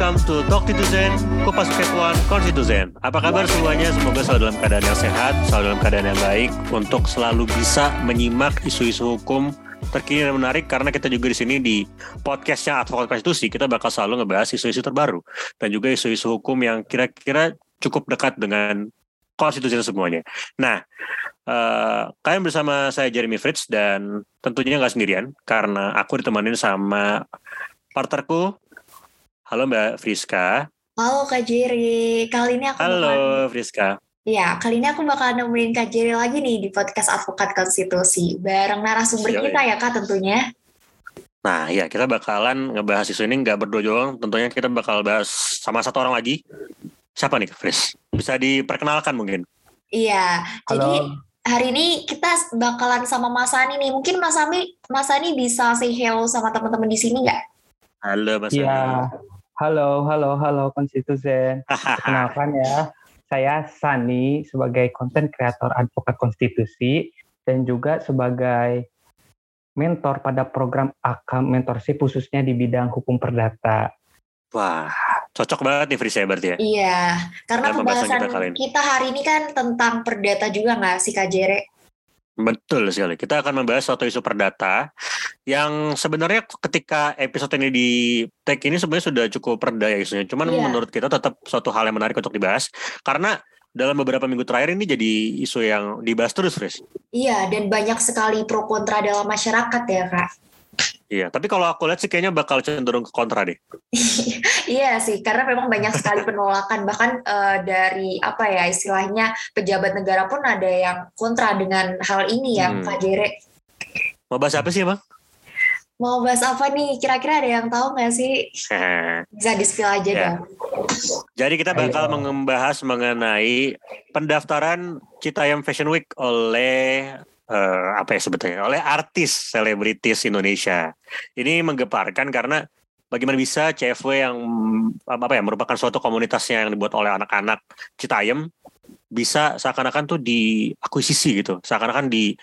welcome to Talk Citizen, Kupas Kepuan Konstitusen. Apa kabar semuanya? Semoga selalu dalam keadaan yang sehat, selalu dalam keadaan yang baik, untuk selalu bisa menyimak isu-isu hukum terkini dan menarik karena kita juga di sini di podcastnya Advokat Konstitusi kita bakal selalu ngebahas isu-isu terbaru dan juga isu-isu hukum yang kira-kira cukup dekat dengan konstitusi semuanya. Nah, uh, kalian bersama saya Jeremy Fritz dan tentunya nggak sendirian karena aku ditemanin sama partnerku Halo Mbak Friska. Halo Kak Jerry. Kali ini aku Halo bakal... Friska. Ya, kali ini aku bakal nemenin Kak Jerry lagi nih di podcast Advokat Konstitusi. Bareng narasumber Siap, kita ya Kak tentunya. Nah ya, kita bakalan ngebahas isu ini nggak berdua doang. Tentunya kita bakal bahas sama satu orang lagi. Siapa nih Kak Fris? Bisa diperkenalkan mungkin? Iya, Halo. jadi hari ini kita bakalan sama Mas Ani nih. Mungkin Mas Ami, Mas Ani bisa say hello sama teman-teman di sini nggak? Halo Mas Ani. Halo, halo, halo konstitusen. Kenalkan ya, saya Sani sebagai konten kreator advokat konstitusi dan juga sebagai mentor pada program AKAM mentorship khususnya di bidang hukum perdata. Wah, cocok banget nih Frisia berarti ya? Iya, karena pembahasan kita, kita hari ini kan tentang perdata juga nggak sih Kak Jere? Betul sekali. Kita akan membahas suatu isu perdata yang sebenarnya ketika episode ini di tag ini sebenarnya sudah cukup perda ya isunya. Cuman yeah. menurut kita tetap suatu hal yang menarik untuk dibahas karena dalam beberapa minggu terakhir ini jadi isu yang dibahas terus, Fris. Iya, dan banyak sekali pro kontra dalam masyarakat ya, Kak. Iya, tapi kalau aku lihat sih kayaknya bakal cenderung ke kontra deh. iya sih, karena memang banyak sekali penolakan bahkan uh, dari apa ya istilahnya pejabat negara pun ada yang kontra dengan hal ini ya, hmm. Pak Jere. Mau bahas apa sih, Bang? Mau bahas apa nih? Kira-kira ada yang tahu nggak sih? Bisa di-spill aja ya. dong. Jadi kita bakal Ayo. membahas mengenai pendaftaran Citayam Fashion Week oleh uh, apa ya sebetulnya oleh artis selebritis Indonesia. Ini menggeparkan karena bagaimana bisa CFW yang apa ya merupakan suatu komunitasnya yang dibuat oleh anak-anak Citayam bisa seakan-akan tuh diakuisisi gitu, seakan-akan di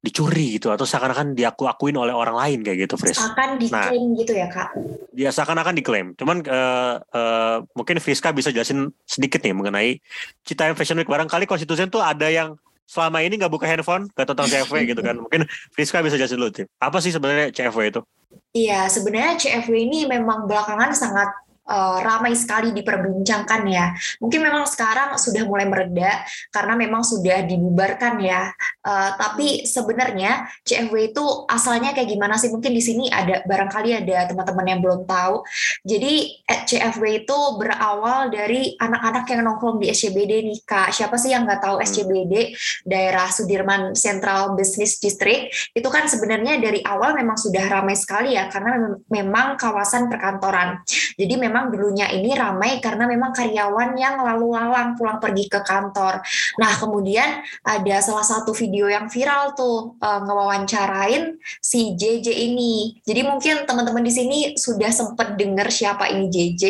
dicuri gitu atau seakan-akan diaku-akuin oleh orang lain kayak gitu, Fris. Akan diklaim nah, gitu ya, Kak? Dia seakan-akan diklaim. Cuman uh, uh, mungkin Friska bisa jelasin sedikit nih mengenai Citayam Fashion Week. Barangkali konstitusi tuh ada yang selama ini nggak buka handphone ke tentang CFW gitu kan. Mungkin Friska bisa jelasin dulu sih apa sih sebenarnya CFW itu? Iya sebenarnya CFW ini memang belakangan sangat uh, ramai sekali diperbincangkan ya. Mungkin memang sekarang sudah mulai mereda karena memang sudah dibubarkan ya. Uh, tapi sebenarnya CFW itu asalnya kayak gimana sih? Mungkin di sini ada barangkali ada teman-teman yang belum tahu. Jadi eh, CFW itu berawal dari anak-anak yang nongkrong di SCBD nih kak. Siapa sih yang nggak tahu hmm. SCBD daerah Sudirman Central Business District itu kan sebenarnya dari awal memang sudah ramai sekali ya karena memang kawasan perkantoran. Jadi memang memang dulunya ini ramai karena memang karyawan yang lalu lalang pulang pergi ke kantor. Nah, kemudian ada salah satu video yang viral tuh uh, ngewawancarain si JJ ini. Jadi mungkin teman-teman di sini sudah sempat dengar siapa ini JJ.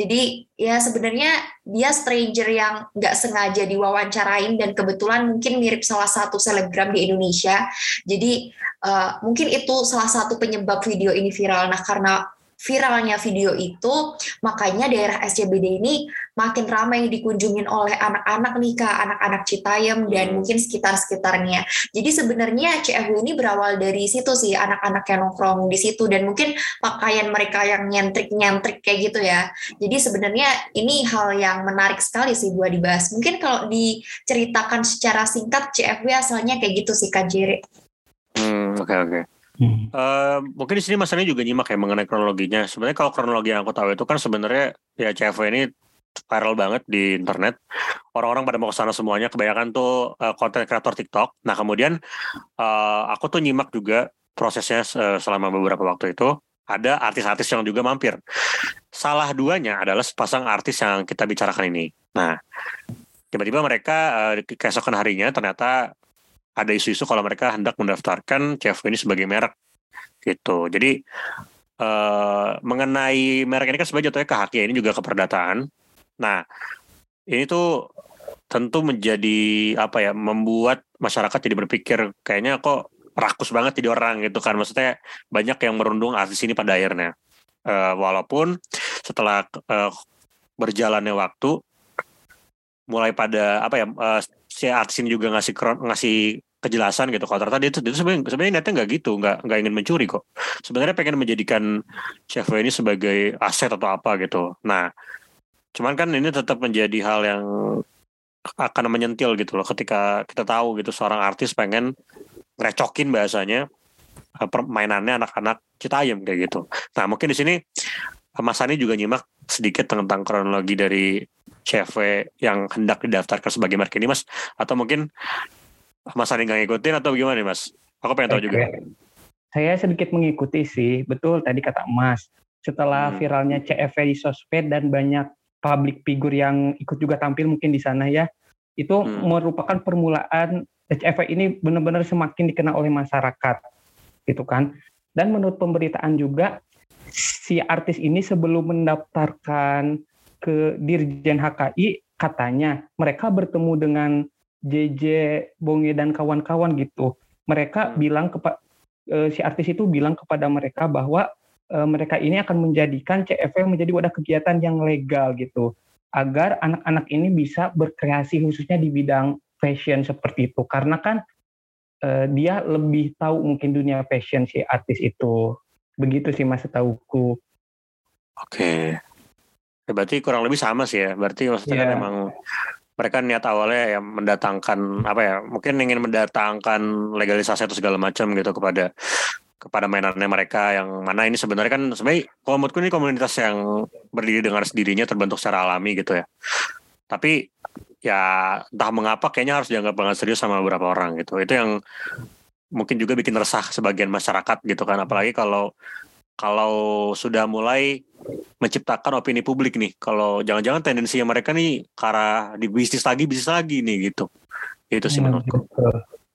Jadi ya sebenarnya dia stranger yang nggak sengaja diwawancarain dan kebetulan mungkin mirip salah satu selebgram di Indonesia. Jadi uh, mungkin itu salah satu penyebab video ini viral. Nah karena viralnya video itu, makanya daerah SCBD ini makin ramai dikunjungin oleh anak-anak nih kak, anak-anak Citayam dan hmm. mungkin sekitar-sekitarnya. Jadi sebenarnya CFW ini berawal dari situ sih, anak-anak yang nongkrong di situ dan mungkin pakaian mereka yang nyentrik-nyentrik kayak gitu ya. Jadi sebenarnya ini hal yang menarik sekali sih buat dibahas. Mungkin kalau diceritakan secara singkat CFW asalnya kayak gitu sih kak Jerry. Hmm, oke okay, oke. Okay. Hmm. Uh, mungkin di sini Mas Ani juga nyimak ya mengenai kronologinya. Sebenarnya kalau kronologi yang aku tahu itu kan sebenarnya ya CV ini viral banget di internet. Orang-orang pada mau ke sana semuanya. Kebanyakan tuh konten uh, kreator TikTok. Nah kemudian uh, aku tuh nyimak juga prosesnya uh, selama beberapa waktu itu. Ada artis-artis yang juga mampir. Salah duanya adalah sepasang artis yang kita bicarakan ini. Nah tiba-tiba mereka uh, keesokan harinya ternyata ada isu-isu kalau mereka hendak mendaftarkan CFW ini sebagai merek gitu. Jadi uh, mengenai merek ini kan sebenarnya jatuhnya ke hak ya ini juga keperdataan. Nah ini tuh tentu menjadi apa ya membuat masyarakat jadi berpikir kayaknya kok rakus banget jadi orang gitu kan maksudnya banyak yang merundung artis ini pada akhirnya uh, walaupun setelah uh, berjalannya waktu mulai pada apa ya uh, si artis ini juga ngasih ngasih kejelasan gitu. Kalau ternyata dia itu, sebenarnya sebenarnya niatnya nggak gitu nggak nggak ingin mencuri kok. Sebenarnya pengen menjadikan chef ini sebagai aset atau apa gitu. Nah cuman kan ini tetap menjadi hal yang akan menyentil gitu loh. Ketika kita tahu gitu seorang artis pengen ngerecokin bahasanya eh, permainannya anak-anak Citayam kayak gitu. Nah mungkin di sini Mas Ani juga nyimak sedikit tentang kronologi dari CV yang hendak didaftarkan sebagai merek ini Mas. Atau mungkin Mas Ani nggak ngikutin atau gimana nih Mas? Aku pengen tahu juga. Saya sedikit mengikuti sih, betul tadi kata Mas. Setelah hmm. viralnya CFV di sosmed dan banyak public figure yang ikut juga tampil mungkin di sana ya, itu hmm. merupakan permulaan CFV ini benar-benar semakin dikenal oleh masyarakat, gitu kan. Dan menurut pemberitaan juga si artis ini sebelum mendaftarkan ke Dirjen HKI katanya mereka bertemu dengan JJ Bonge dan kawan-kawan gitu. Mereka hmm. bilang kepada uh, si artis itu bilang kepada mereka bahwa uh, mereka ini akan menjadikan CFW menjadi wadah kegiatan yang legal gitu agar anak-anak ini bisa berkreasi khususnya di bidang fashion seperti itu karena kan uh, dia lebih tahu mungkin dunia fashion si artis itu begitu sih mas tahuku oke ya, berarti kurang lebih sama sih ya berarti maksudnya yeah. kan iya. Mereka niat awalnya ya mendatangkan apa ya mungkin ingin mendatangkan legalisasi atau segala macam gitu kepada kepada mainannya mereka yang mana ini sebenarnya kan sebenarnya kalau menurutku ini komunitas yang berdiri dengan sendirinya terbentuk secara alami gitu ya. Tapi ya entah mengapa kayaknya harus dianggap banget serius sama beberapa orang gitu. Itu yang mungkin juga bikin resah sebagian masyarakat gitu kan. Apalagi kalau kalau sudah mulai menciptakan opini publik nih kalau jangan-jangan tendensinya mereka nih ke arah di bisnis lagi bisnis lagi nih gitu. Itu sih ya, menurutku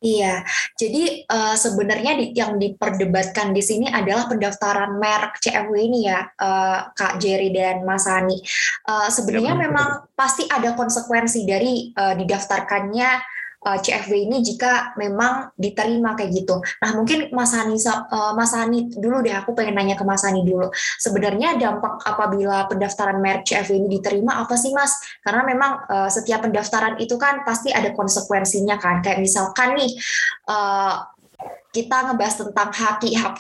Iya, jadi uh, sebenarnya di, yang diperdebatkan di sini adalah pendaftaran merek CFW ini ya, uh, Kak Jerry dan Mas Ani. Uh, sebenarnya ya, memang pasti ada konsekuensi dari uh, didaftarkannya uh, CFW ini jika memang diterima kayak gitu. Nah mungkin Mas Hani, uh, Mas Hani dulu deh aku pengen nanya ke Mas Hani dulu. Sebenarnya dampak apabila pendaftaran merek CFW ini diterima apa sih Mas? Karena memang uh, setiap pendaftaran itu kan pasti ada konsekuensinya kan. Kayak misalkan nih uh, kita ngebahas tentang hak hak,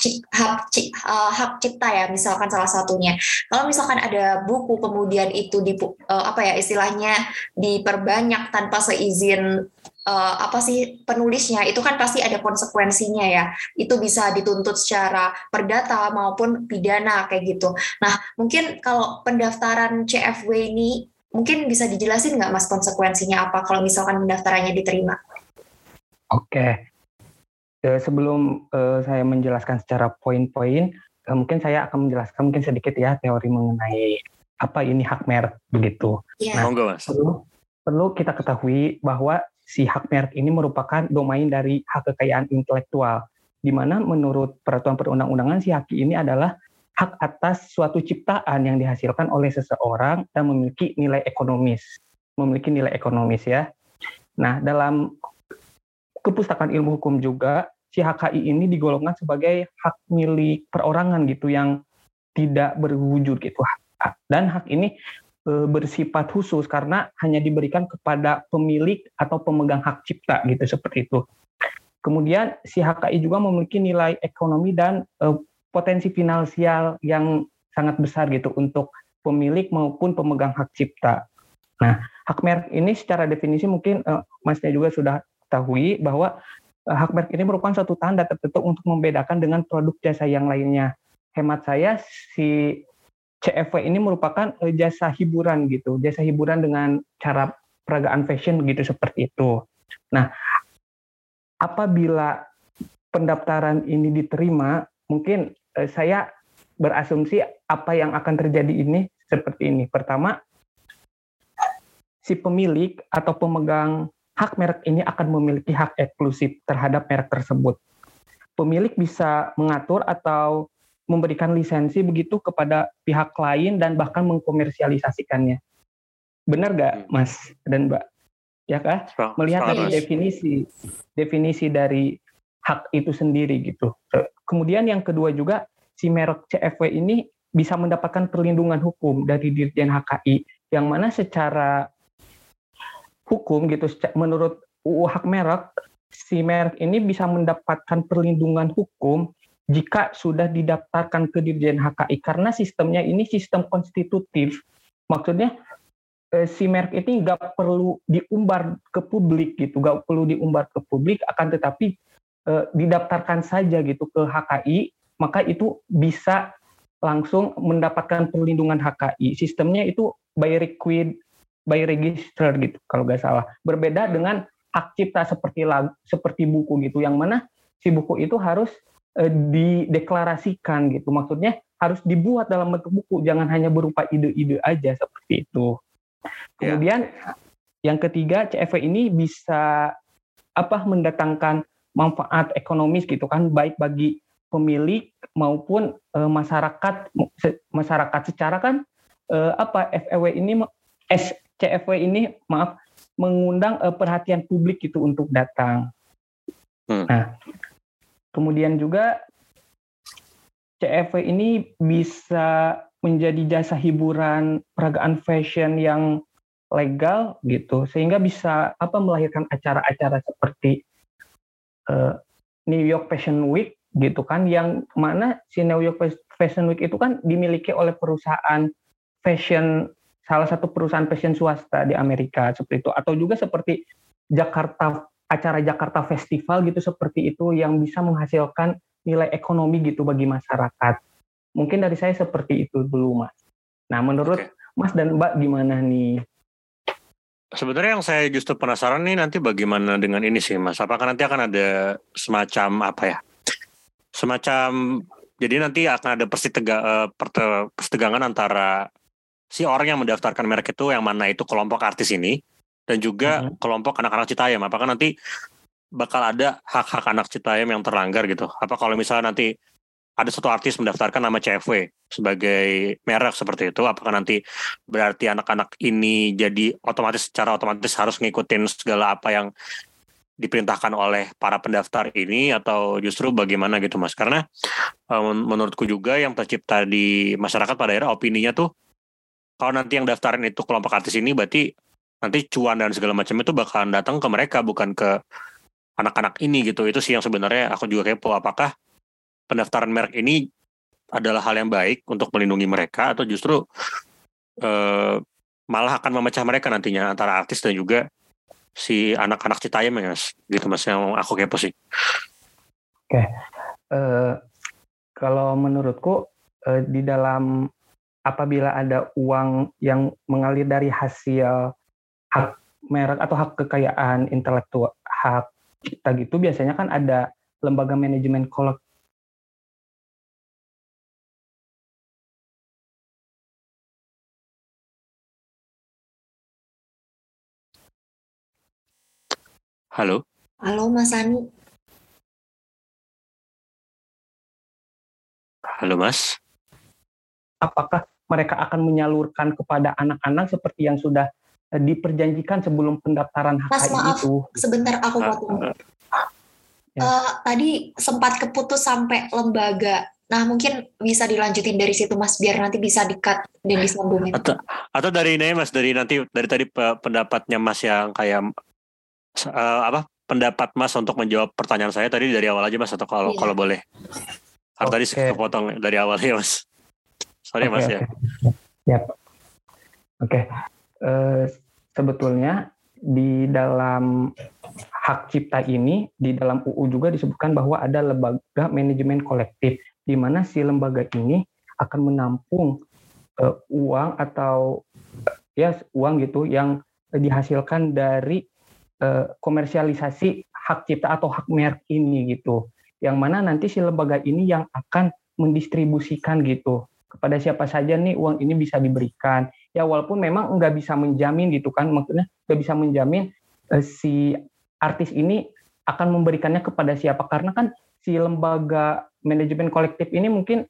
uh, hak cipta ya misalkan salah satunya kalau misalkan ada buku kemudian itu di apa ya istilahnya diperbanyak tanpa seizin uh, apa sih penulisnya itu kan pasti ada konsekuensinya ya. Itu bisa dituntut secara perdata maupun pidana kayak gitu. Nah mungkin kalau pendaftaran CFW ini mungkin bisa dijelasin nggak mas konsekuensinya apa kalau misalkan pendaftarannya diterima? Oke. Uh, sebelum uh, saya menjelaskan secara poin-poin uh, mungkin saya akan menjelaskan mungkin sedikit ya teori mengenai apa ini hak merek begitu. Yeah. Nah, perlu perlu kita ketahui bahwa si hak merek ini merupakan domain dari hak kekayaan intelektual, di mana menurut peraturan perundang-undangan si hak ini adalah hak atas suatu ciptaan yang dihasilkan oleh seseorang dan memiliki nilai ekonomis, memiliki nilai ekonomis ya. Nah, dalam kepustakaan ilmu hukum juga si HKI ini digolongkan sebagai hak milik perorangan gitu yang tidak berwujud gitu. Dan hak ini bersifat khusus karena hanya diberikan kepada pemilik atau pemegang hak cipta gitu seperti itu. Kemudian si HKI juga memiliki nilai ekonomi dan uh, potensi finansial yang sangat besar gitu untuk pemilik maupun pemegang hak cipta. Nah, hak merek ini secara definisi mungkin uh, Masnya juga sudah ketahui bahwa uh, hak merek ini merupakan suatu tanda tertentu untuk membedakan dengan produk jasa yang lainnya. Hemat saya si CFW ini merupakan uh, jasa hiburan gitu, jasa hiburan dengan cara peragaan fashion gitu seperti itu. Nah, apabila pendaftaran ini diterima, mungkin uh, saya berasumsi apa yang akan terjadi ini seperti ini. Pertama, si pemilik atau pemegang hak merek ini akan memiliki hak eksklusif terhadap merek tersebut. Pemilik bisa mengatur atau memberikan lisensi begitu kepada pihak lain dan bahkan mengkomersialisasikannya. Benar gak, hmm. Mas dan Mbak? Ya kah? Melihat dari definisi definisi dari hak itu sendiri gitu. Kemudian yang kedua juga si merek CFW ini bisa mendapatkan perlindungan hukum dari Dirjen HKI yang mana secara hukum gitu menurut UU hak merek si merek ini bisa mendapatkan perlindungan hukum jika sudah didaftarkan ke Dirjen HKI karena sistemnya ini sistem konstitutif maksudnya eh, si merek ini nggak perlu diumbar ke publik gitu nggak perlu diumbar ke publik akan tetapi eh, didaftarkan saja gitu ke HKI maka itu bisa langsung mendapatkan perlindungan HKI. Sistemnya itu by request, by register gitu kalau nggak salah. Berbeda dengan hak cipta seperti lag, seperti buku gitu, yang mana si buku itu harus eh, dideklarasikan gitu. Maksudnya harus dibuat dalam bentuk buku, jangan hanya berupa ide-ide aja seperti itu. Kemudian yeah. yang ketiga CFW ini bisa apa mendatangkan manfaat ekonomis gitu kan baik bagi pemilik maupun uh, masyarakat masyarakat secara kan uh, apa FEW ini SCFW ini maaf mengundang uh, perhatian publik itu untuk datang. Hmm. Nah, kemudian juga CFW ini bisa menjadi jasa hiburan peragaan fashion yang legal gitu. Sehingga bisa apa melahirkan acara-acara seperti uh, New York Fashion Week gitu kan yang mana si New York Fashion Week itu kan dimiliki oleh perusahaan fashion salah satu perusahaan fashion swasta di Amerika seperti itu. Atau juga seperti Jakarta acara Jakarta Festival gitu seperti itu yang bisa menghasilkan nilai ekonomi gitu bagi masyarakat. Mungkin dari saya seperti itu dulu Mas. Nah, menurut Oke. Mas dan Mbak gimana nih? Sebenarnya yang saya justru penasaran nih nanti bagaimana dengan ini sih Mas. Apakah nanti akan ada semacam apa ya? semacam jadi nanti akan ada persitega, uh, persetegangan antara si orang yang mendaftarkan merek itu yang mana itu kelompok artis ini dan juga mm-hmm. kelompok anak-anak Citayam. Apakah nanti bakal ada hak-hak anak Citayam yang terlanggar gitu? Apa kalau misalnya nanti ada satu artis mendaftarkan nama CFW sebagai merek seperti itu, apakah nanti berarti anak-anak ini jadi otomatis secara otomatis harus ngikutin segala apa yang diperintahkan oleh para pendaftar ini atau justru bagaimana gitu mas karena um, menurutku juga yang tercipta di masyarakat pada era opininya tuh kalau nanti yang daftarin itu kelompok artis ini berarti nanti cuan dan segala macam itu bakalan datang ke mereka bukan ke anak-anak ini gitu. Itu sih yang sebenarnya aku juga kepo. Apakah pendaftaran merek ini adalah hal yang baik untuk melindungi mereka atau justru uh, malah akan memecah mereka nantinya antara artis dan juga si anak-anak Citayam ya mas? Gitu mas yang aku kepo sih. Oke. Uh, kalau menurutku uh, di dalam apabila ada uang yang mengalir dari hasil hak merek atau hak kekayaan intelektual hak kita gitu biasanya kan ada lembaga manajemen kolek Halo? Halo Mas Ani. Halo Mas. Apakah mereka akan menyalurkan kepada anak-anak seperti yang sudah diperjanjikan sebelum pendaftaran HKI Mas, maaf, itu? sebentar aku ah, potong. Uh, ya. uh, tadi sempat keputus sampai lembaga. Nah, mungkin bisa dilanjutin dari situ Mas biar nanti bisa dikat dan disambungin. Atau atau dari ini Mas dari nanti dari tadi pendapatnya Mas yang kayak uh, apa pendapat Mas untuk menjawab pertanyaan saya tadi dari awal aja Mas atau kalau iya. kalau boleh. Karena okay. tadi kepotong dari awal ya Mas. Sorry okay, Mas okay. ya. Ya. Oke. Okay. Uh, eh, sebetulnya di dalam hak cipta ini di dalam UU juga disebutkan bahwa ada lembaga manajemen kolektif di mana si lembaga ini akan menampung uh, uang atau ya uang gitu yang dihasilkan dari Eh, komersialisasi hak cipta atau hak merek ini gitu. Yang mana nanti si lembaga ini yang akan mendistribusikan gitu kepada siapa saja nih uang ini bisa diberikan. Ya walaupun memang nggak bisa menjamin gitu kan, maksudnya nggak bisa menjamin uh, si artis ini akan memberikannya kepada siapa karena kan si lembaga manajemen kolektif ini mungkin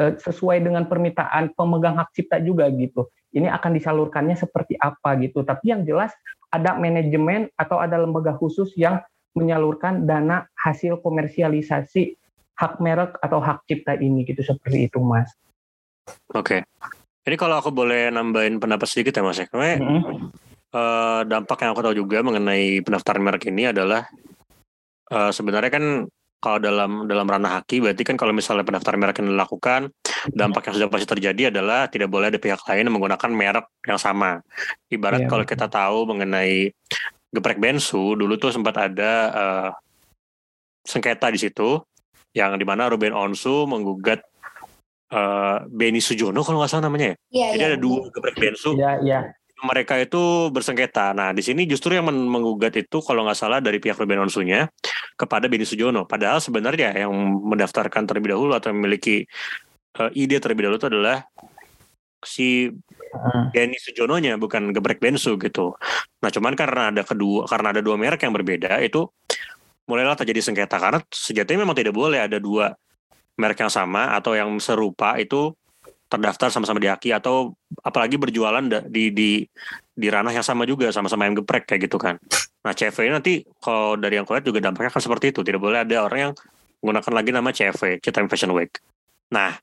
uh, sesuai dengan permintaan pemegang hak cipta juga gitu. Ini akan disalurkannya seperti apa gitu. Tapi yang jelas ada manajemen atau ada lembaga khusus yang menyalurkan dana hasil komersialisasi hak merek atau hak cipta ini gitu seperti itu mas. Oke. Okay. Ini kalau aku boleh nambahin pendapat sedikit ya Mas ya. Karena mm -hmm. uh, dampak yang aku tahu juga mengenai pendaftaran merek ini adalah uh, sebenarnya kan kalau dalam dalam ranah haki berarti kan kalau misalnya pendaftaran merek yang dilakukan dampak yang sudah pasti terjadi adalah tidak boleh ada pihak lain yang menggunakan merek yang sama. Ibarat yeah. kalau kita tahu mengenai geprek bensu dulu tuh sempat ada uh, sengketa di situ yang di mana Ruben Onsu menggugat uh, Beni Sujono kalau nggak salah namanya ya. Yeah, Jadi yeah. ada dua geprek bensu. Iya, iya. Mereka itu bersengketa. Nah, di sini justru yang menggugat itu kalau nggak salah dari pihak Ruben Onsunya kepada Beni Sujono. Padahal sebenarnya yang mendaftarkan terlebih dahulu atau memiliki uh, ide terlebih dahulu itu adalah si hmm. Beni Sujononya bukan gebrek Bensu gitu. Nah, cuman karena ada kedua karena ada dua merek yang berbeda itu mulailah terjadi sengketa karena sejatinya memang tidak boleh ada dua merek yang sama atau yang serupa itu terdaftar sama-sama di Aki atau apalagi berjualan di di di ranah yang sama juga sama-sama yang geprek kayak gitu kan. Nah CV nanti kalau dari yang kulihat juga dampaknya akan seperti itu. Tidak boleh ada orang yang menggunakan lagi nama CV, Cita Fashion Week. Nah,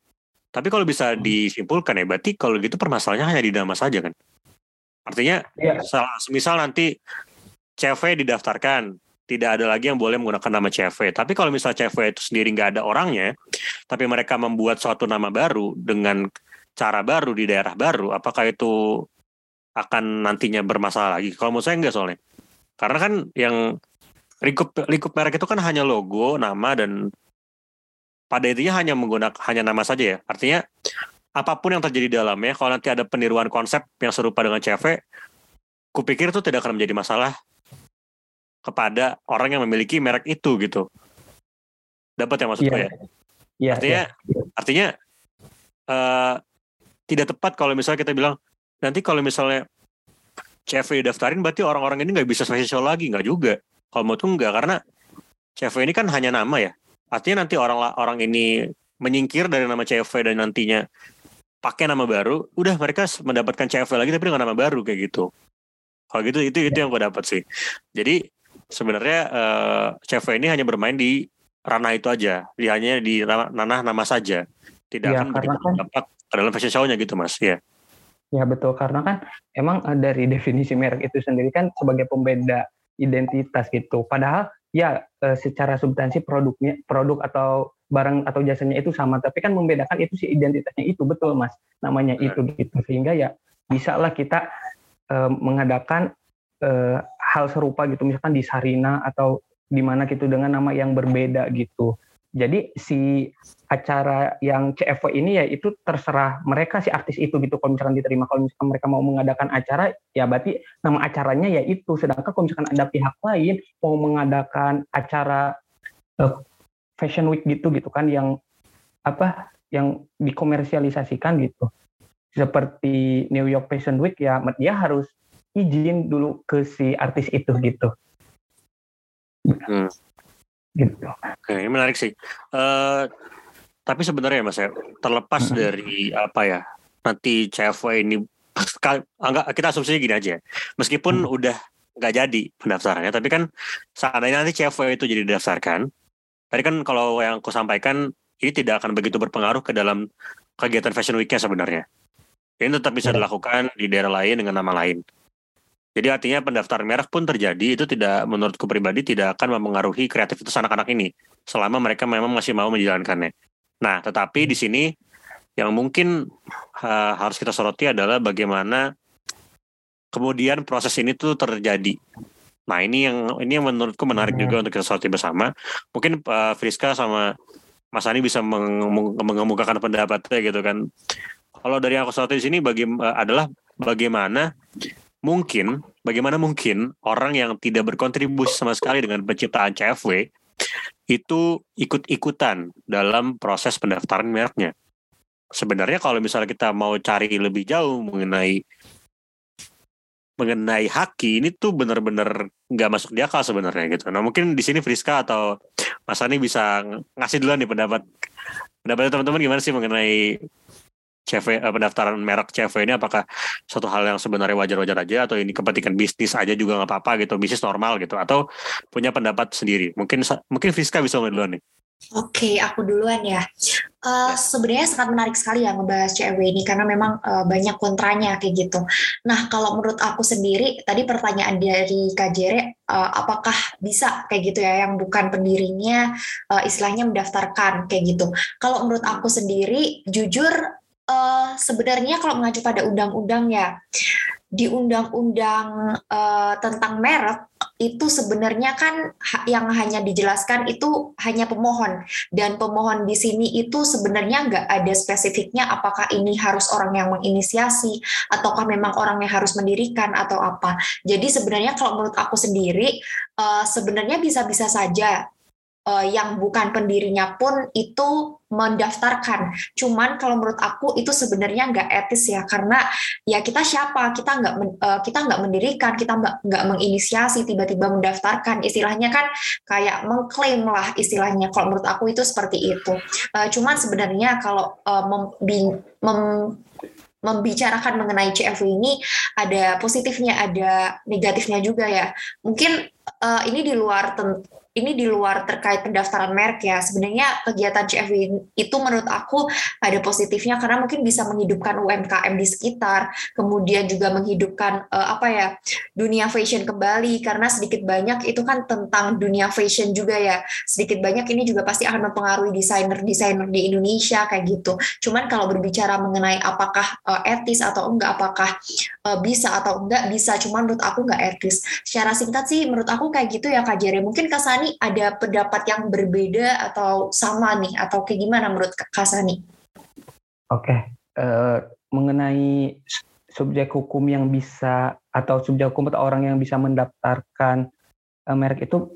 tapi kalau bisa disimpulkan ya, berarti kalau gitu permasalahannya hanya di nama saja kan? Artinya, ya. misal nanti CV didaftarkan, tidak ada lagi yang boleh menggunakan nama CV. Tapi kalau misal CV itu sendiri nggak ada orangnya, tapi mereka membuat suatu nama baru dengan cara baru di daerah baru, apakah itu akan nantinya bermasalah lagi? Kalau menurut saya enggak soalnya. Karena kan yang lingkup lingkup merek itu kan hanya logo, nama dan pada intinya hanya menggunakan hanya nama saja ya. Artinya apa pun yang terjadi di dalamnya, kalau nanti ada peniruan konsep yang serupa dengan CV, kupikir itu tidak akan menjadi masalah kepada orang yang memiliki merek itu gitu. Dapat ya maksudnya yeah. ya? Yeah, artinya yeah. artinya uh, tidak tepat kalau misalnya kita bilang nanti kalau misalnya CV daftarin berarti orang-orang ini nggak bisa show lagi nggak juga kalau mau tuh nggak karena CV ini kan hanya nama ya artinya nanti orang orang ini menyingkir dari nama CV dan nantinya pakai nama baru udah mereka mendapatkan CV lagi tapi dengan nama baru kayak gitu kalau gitu itu itu yang gue dapat sih jadi sebenarnya uh, CV ini hanya bermain di ranah itu aja. Dia hanya di ranah nama saja. Tidak ya, akan berdampak kan, dalam fashion show-nya gitu mas. Ya Ya betul. Karena kan emang eh, dari definisi merek itu sendiri kan sebagai pembeda identitas gitu. Padahal ya eh, secara substansi produknya produk atau barang atau jasanya itu sama, tapi kan membedakan itu si identitasnya itu. Betul mas, namanya itu gitu. Sehingga ya bisa lah kita eh, mengadakan eh, hal serupa gitu, misalkan di Sarina atau di mana gitu dengan nama yang berbeda gitu. Jadi si acara yang CFW ini ya itu terserah mereka si artis itu gitu. Kalau misalkan diterima kalau misalkan mereka mau mengadakan acara ya berarti nama acaranya ya itu. Sedangkan kalau misalkan ada pihak lain mau mengadakan acara uh, fashion week gitu gitu kan yang apa yang dikomersialisasikan gitu. Seperti New York Fashion Week ya dia harus izin dulu ke si artis itu gitu. Hmm gitu. Oke, ini menarik sih. Uh, tapi sebenarnya mas ya, terlepas hmm. dari apa ya, nanti CV ini enggak kita asumsinya gini aja. Meskipun hmm. udah nggak jadi pendaftarannya, tapi kan seandainya nanti CV itu jadi didaftarkan, tadi kan kalau yang aku sampaikan ini tidak akan begitu berpengaruh ke dalam kegiatan Fashion Week-nya sebenarnya. Ini tetap bisa iya. dilakukan di daerah lain dengan nama lain. Jadi artinya pendaftaran merek pun terjadi itu tidak menurutku pribadi tidak akan mempengaruhi kreativitas anak-anak ini selama mereka memang masih mau menjalankannya. Nah, tetapi di sini yang mungkin uh, harus kita soroti adalah bagaimana kemudian proses ini tuh terjadi. Nah, ini yang ini yang menurutku menarik juga untuk kita soroti bersama. Mungkin uh, Friska sama Mas Ani bisa mengemukakan pendapatnya gitu kan. Kalau dari yang aku soroti di sini bagi uh, adalah bagaimana mungkin bagaimana mungkin orang yang tidak berkontribusi sama sekali dengan penciptaan CFW itu ikut-ikutan dalam proses pendaftaran mereknya. Sebenarnya kalau misalnya kita mau cari lebih jauh mengenai mengenai haki ini tuh benar-benar nggak masuk di akal sebenarnya gitu. Nah mungkin di sini Friska atau Mas Ani bisa ngasih dulu nih pendapat pendapat teman-teman gimana sih mengenai CV uh, pendaftaran merek CV ini apakah suatu hal yang sebenarnya wajar-wajar aja atau ini kepentingan bisnis aja juga nggak apa-apa gitu bisnis normal gitu atau punya pendapat sendiri mungkin mungkin Fiska bisa ngomong duluan nih Oke, aku duluan ya. Uh, Sebenarnya sangat menarik sekali ya ngebahas CFW ini karena memang uh, banyak kontranya kayak gitu. Nah, kalau menurut aku sendiri, tadi pertanyaan dari Kak Jere, uh, apakah bisa kayak gitu ya yang bukan pendirinya uh, istilahnya mendaftarkan kayak gitu. Kalau menurut aku sendiri, jujur uh, sebenarnya kalau mengacu pada undang-undang ya, di undang-undang uh, tentang merek itu sebenarnya kan yang hanya dijelaskan itu hanya pemohon dan pemohon di sini itu sebenarnya nggak ada spesifiknya apakah ini harus orang yang menginisiasi ataukah memang orang yang harus mendirikan atau apa. Jadi sebenarnya kalau menurut aku sendiri uh, sebenarnya bisa-bisa saja uh, yang bukan pendirinya pun itu mendaftarkan. Cuman kalau menurut aku itu sebenarnya nggak etis ya karena ya kita siapa kita nggak uh, kita nggak mendirikan kita nggak menginisiasi tiba-tiba mendaftarkan istilahnya kan kayak mengklaim lah istilahnya. Kalau menurut aku itu seperti itu. Uh, cuman sebenarnya kalau uh, mem, mem membicarakan mengenai CFW ini ada positifnya, ada negatifnya juga ya. Mungkin uh, ini di luar ini di luar terkait pendaftaran merek ya. Sebenarnya kegiatan CFW itu menurut aku ada positifnya karena mungkin bisa menghidupkan UMKM di sekitar, kemudian juga menghidupkan uh, apa ya dunia fashion kembali karena sedikit banyak itu kan tentang dunia fashion juga ya. Sedikit banyak ini juga pasti akan mempengaruhi desainer-desainer di Indonesia kayak gitu. Cuman kalau berbicara mengenai apakah uh, etis atau enggak, apakah uh, bisa atau enggak bisa, cuman menurut aku enggak etis. Secara singkat sih menurut aku kayak gitu ya Kak Jere. Mungkin Kasani ada pendapat yang berbeda atau sama nih atau kayak gimana menurut Kak Sani? Oke, okay. uh, eh, mengenai subjek hukum yang bisa atau subjek hukum atau orang yang bisa mendaftarkan uh, merek itu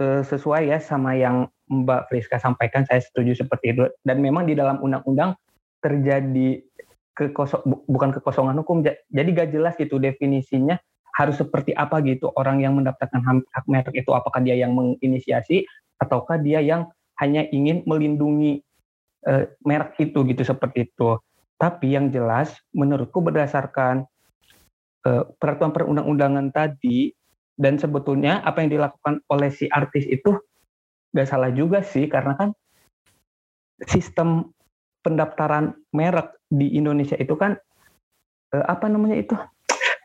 uh, sesuai ya sama yang Mbak Friska sampaikan, saya setuju seperti itu. Dan memang di dalam undang-undang terjadi kekosong bukan kekosongan hukum, jadi gak jelas gitu definisinya harus seperti apa gitu orang yang mendaftarkan hak merek itu apakah dia yang menginisiasi ataukah dia yang hanya ingin melindungi uh, merek itu gitu seperti itu. Tapi yang jelas menurutku berdasarkan uh, peraturan perundang-undangan tadi dan sebetulnya apa yang dilakukan oleh si artis itu gak salah juga sih karena kan sistem pendaftaran merek di Indonesia itu kan uh, apa namanya itu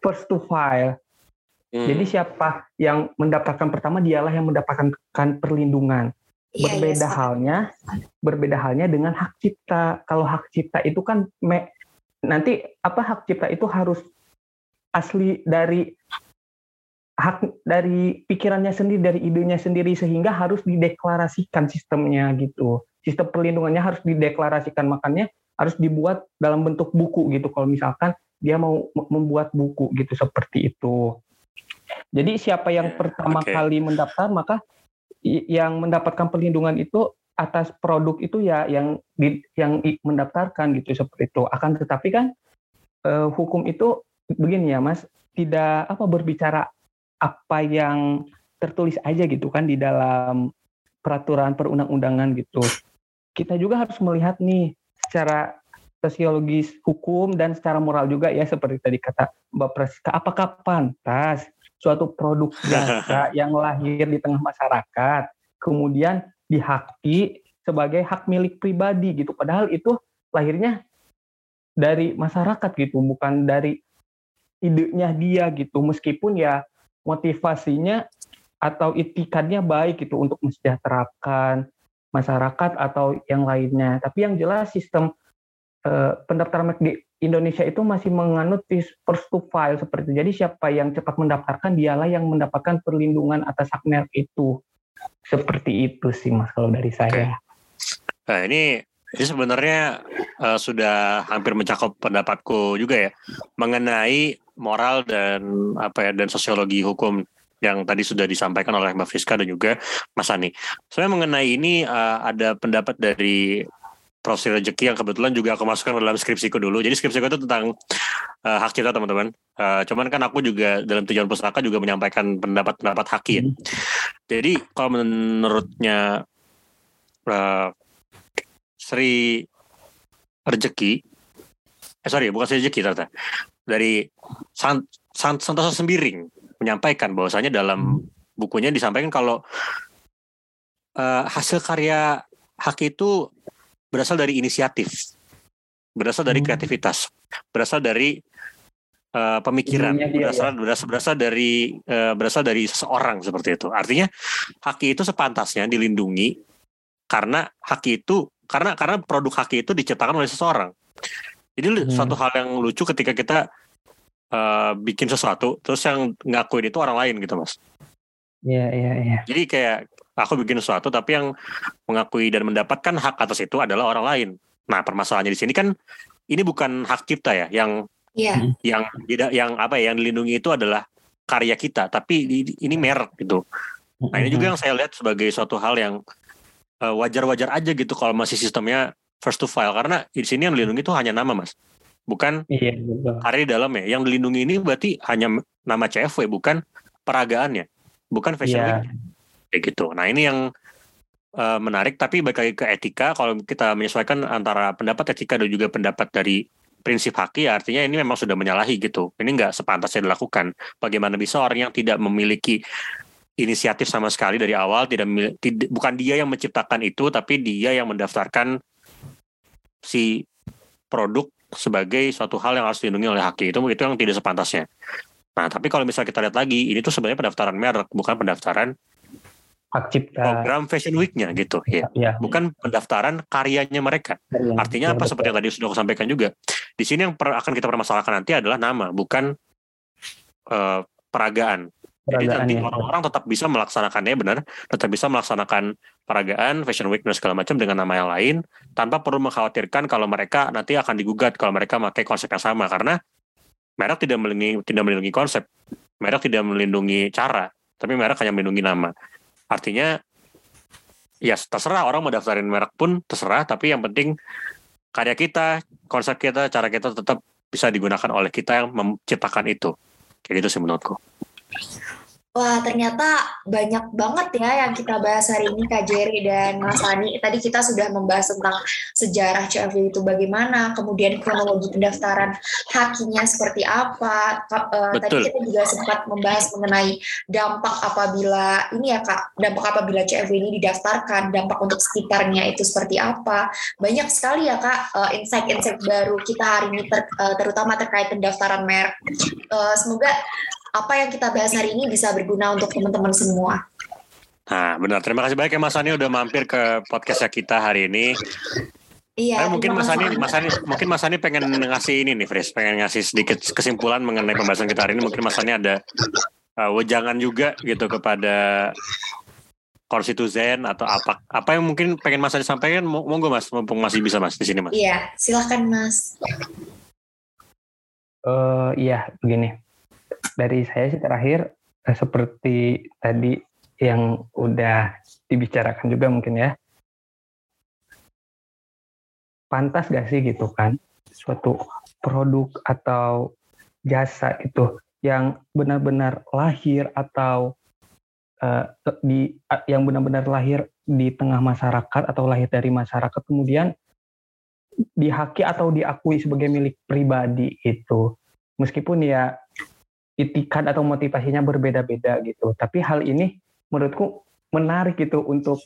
first to file. Hmm. Jadi siapa yang mendapatkan pertama dialah yang mendapatkan perlindungan. Iya, berbeda iya, halnya, berbeda halnya dengan hak cipta. Kalau hak cipta itu kan me, nanti apa hak cipta itu harus asli dari hak dari pikirannya sendiri, dari idenya sendiri sehingga harus dideklarasikan sistemnya gitu. Sistem perlindungannya harus dideklarasikan makanya harus dibuat dalam bentuk buku gitu. Kalau misalkan dia mau membuat buku gitu seperti itu. Jadi siapa yang pertama okay. kali mendaftar maka yang mendapatkan perlindungan itu atas produk itu ya yang di, yang mendaftarkan gitu seperti itu. Akan tetapi kan eh, hukum itu begini ya Mas, tidak apa berbicara apa yang tertulis aja gitu kan di dalam peraturan perundang-undangan gitu. Kita juga harus melihat nih secara sosiologis hukum dan secara moral juga ya seperti tadi kata Mbak Praska apakah pantas suatu produk jasa yang lahir di tengah masyarakat kemudian dihaki sebagai hak milik pribadi gitu. Padahal itu lahirnya dari masyarakat gitu bukan dari idenya dia gitu. Meskipun ya motivasinya atau itikadnya baik gitu untuk mensejahterakan masyarakat atau yang lainnya. Tapi yang jelas sistem uh, pendaftaran di Indonesia itu masih menganut first to file seperti itu. Jadi siapa yang cepat mendaftarkan dialah yang mendapatkan perlindungan atas hak merek itu. Seperti itu sih Mas kalau dari saya. Okay. Nah, ini ini sebenarnya uh, sudah hampir mencakup pendapatku juga ya mengenai moral dan apa ya dan sosiologi hukum yang tadi sudah disampaikan oleh Mbak Friska dan juga Mas Ani. Sebenarnya mengenai ini uh, ada pendapat dari profesi rezeki yang kebetulan juga aku masukkan dalam skripsiku dulu. Jadi skripsiku itu tentang uh, hak cipta teman-teman. Uh, cuman kan aku juga dalam tujuan pustaka juga menyampaikan pendapat-pendapat haki ya. Hmm. Jadi kalau menurutnya uh, Sri Rezeki, eh sorry bukan Sri Rezeki ternyata dari Sant, Sant, Santoso Sembiring menyampaikan bahwasanya dalam hmm. bukunya disampaikan kalau uh, hasil karya hak itu berasal dari inisiatif, berasal dari hmm. kreativitas, berasal dari uh, pemikiran, dia, berasal, ya. berasal berasal dari uh, berasal dari seseorang seperti itu. Artinya haki itu sepantasnya dilindungi karena haki itu karena karena produk haki itu diciptakan oleh seseorang. Jadi hmm. suatu hal yang lucu ketika kita uh, bikin sesuatu terus yang ngakuin itu orang lain gitu mas. Iya yeah, iya yeah, iya. Yeah. Jadi kayak aku bikin sesuatu tapi yang mengakui dan mendapatkan hak atas itu adalah orang lain. Nah permasalahannya di sini kan ini bukan hak cipta ya, yang yeah. yang tidak yang apa ya yang dilindungi itu adalah karya kita, tapi ini merek gitu. Nah ini juga yang saya lihat sebagai suatu hal yang eh, wajar-wajar aja gitu kalau masih sistemnya first to file karena di sini yang dilindungi itu hanya nama mas, bukan iya, karya di dalam ya. Yang dilindungi ini berarti hanya nama CFW bukan peragaannya, bukan fashion yeah. week kayak gitu. Nah ini yang uh, menarik, tapi balik ke etika. Kalau kita menyesuaikan antara pendapat etika dan juga pendapat dari prinsip haki, artinya ini memang sudah menyalahi gitu. Ini nggak sepantasnya dilakukan. Bagaimana bisa orang yang tidak memiliki inisiatif sama sekali dari awal, tidak, tidak bukan dia yang menciptakan itu, tapi dia yang mendaftarkan si produk sebagai suatu hal yang harus dilindungi oleh haki itu itu yang tidak sepantasnya. Nah, tapi kalau misalnya kita lihat lagi, ini tuh sebenarnya pendaftaran merek, bukan pendaftaran hak cipta program Fashion Week-nya gitu ya. ya. Bukan pendaftaran karyanya mereka. Ya, Artinya ya, apa betul. seperti yang tadi sudah aku sampaikan juga. Di sini yang per, akan kita permasalahkan nanti adalah nama, bukan uh, peragaan. Jadi nanti ya. orang-orang tetap bisa melaksanakannya benar, tetap bisa melaksanakan peragaan, fashion week dan segala macam dengan nama yang lain tanpa perlu mengkhawatirkan kalau mereka nanti akan digugat kalau mereka pakai konsep yang sama karena merek tidak melindungi tidak melindungi konsep, merek tidak melindungi cara, tapi merek hanya melindungi nama. Artinya ya terserah orang mau daftarin merek pun terserah, tapi yang penting karya kita, konsep kita, cara kita tetap bisa digunakan oleh kita yang menciptakan itu. Kayak gitu sih menurutku. Wah, ternyata banyak banget ya yang kita bahas hari ini Kak Jerry dan Mas Ani. Tadi kita sudah membahas tentang sejarah CFW itu bagaimana, kemudian kronologi pendaftaran hakinya seperti apa. Uh, tadi kita juga sempat membahas mengenai dampak apabila ini ya Kak, dampak apabila CFW ini didaftarkan, dampak untuk sekitarnya itu seperti apa. Banyak sekali ya Kak uh, insight-insight baru kita hari ini ter, uh, terutama terkait pendaftaran merek. Semoga apa yang kita bahas hari ini bisa berguna untuk teman-teman semua. Nah, benar. Terima kasih banyak ya Mas Ani udah mampir ke podcastnya kita hari ini. Iya. Nah, mungkin Mas Ani, Mas Ani, mungkin Mas Ani pengen ngasih ini nih, Fris, pengen ngasih sedikit kesimpulan mengenai pembahasan kita hari ini. Mungkin Mas Ani ada uh, wejangan juga gitu kepada konstitusen atau apa apa yang mungkin pengen Mas Ani sampaikan monggo Mas mumpung masih bisa Mas di sini Mas. Iya, silakan Mas. Uh, iya, begini dari saya sih terakhir eh, seperti tadi yang udah dibicarakan juga mungkin ya. Pantas gak sih gitu kan suatu produk atau jasa gitu yang benar-benar lahir atau uh, di yang benar-benar lahir di tengah masyarakat atau lahir dari masyarakat kemudian dihaki atau diakui sebagai milik pribadi itu. Meskipun ya itikat atau motivasinya berbeda-beda gitu. Tapi hal ini menurutku menarik gitu untuk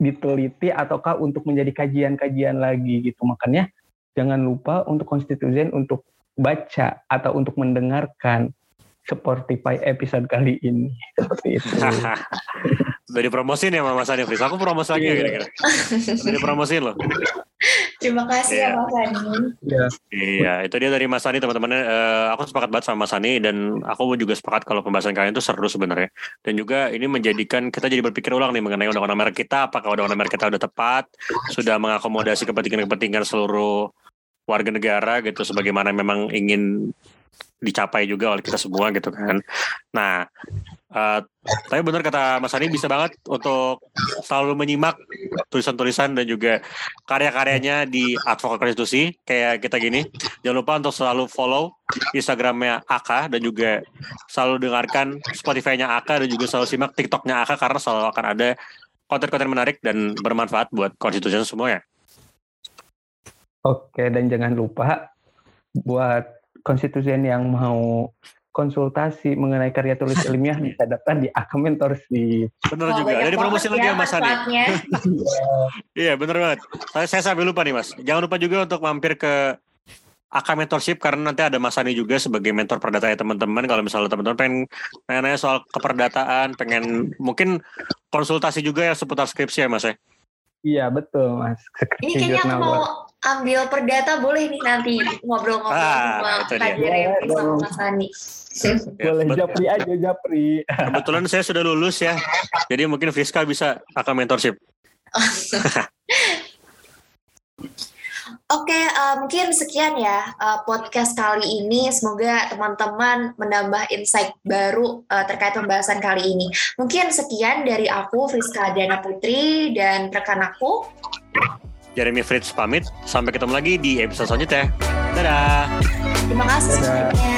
diteliti ataukah untuk menjadi kajian-kajian lagi gitu. Makanya jangan lupa untuk konstitusi untuk baca atau untuk mendengarkan Spotify episode kali ini seperti itu. Udah dipromosin ya Mas Adi Aku promosi lagi ya kira-kira. Udah dipromosin loh. Terima kasih yeah. ya Mas Ani. Iya. Iya, itu dia dari Mas Ani teman-teman. Uh, aku sepakat banget sama Mas Ani dan aku juga sepakat kalau pembahasan kalian itu seru sebenarnya. Dan juga ini menjadikan kita jadi berpikir ulang nih mengenai undang-undang merek kita. Apakah undang-undang merek kita udah tepat, sudah mengakomodasi kepentingan-kepentingan seluruh warga negara gitu sebagaimana memang ingin dicapai juga oleh kita semua gitu kan. Nah, uh, tapi benar kata Mas Ani bisa banget untuk selalu menyimak tulisan-tulisan dan juga karya-karyanya di Advokat Konstitusi kayak kita gini. Jangan lupa untuk selalu follow Instagramnya Aka dan juga selalu dengarkan Spotify-nya Aka dan juga selalu simak TikTok-nya Aka karena selalu akan ada konten-konten menarik dan bermanfaat buat konstitusi semua ya. Oke, dan jangan lupa buat konstitusi yang mau konsultasi mengenai karya tulis ilmiah bisa datang di akun mentorship. Bener oh, juga. Ada promosi lagi ya Mas Adi. Iya bener banget. Saya, saya sampai lupa nih Mas. Jangan lupa juga untuk mampir ke AK Mentorship karena nanti ada Mas Ani juga sebagai mentor perdata ya teman-teman. Kalau misalnya teman-teman pengen nanya-nanya soal keperdataan, pengen mungkin konsultasi juga ya seputar skripsi ya Mas ya. Iya betul Mas. Skripsi Ini kayaknya aku mau ambil perdata boleh nih nanti ngobrol-ngobrol ah, sama Kak Jeremy sama Mas Ani. Boleh ya, Japri aja Japri. Kebetulan saya sudah lulus ya. Jadi mungkin Fiska bisa AK Mentorship. Oke, uh, mungkin sekian ya uh, podcast kali ini. Semoga teman-teman menambah insight baru uh, terkait pembahasan kali ini. Mungkin sekian dari aku, Friska Diana Putri, dan rekan aku. Jeremy Fritz pamit. Sampai ketemu lagi di episode selanjutnya. Dadah. Terima kasih semuanya.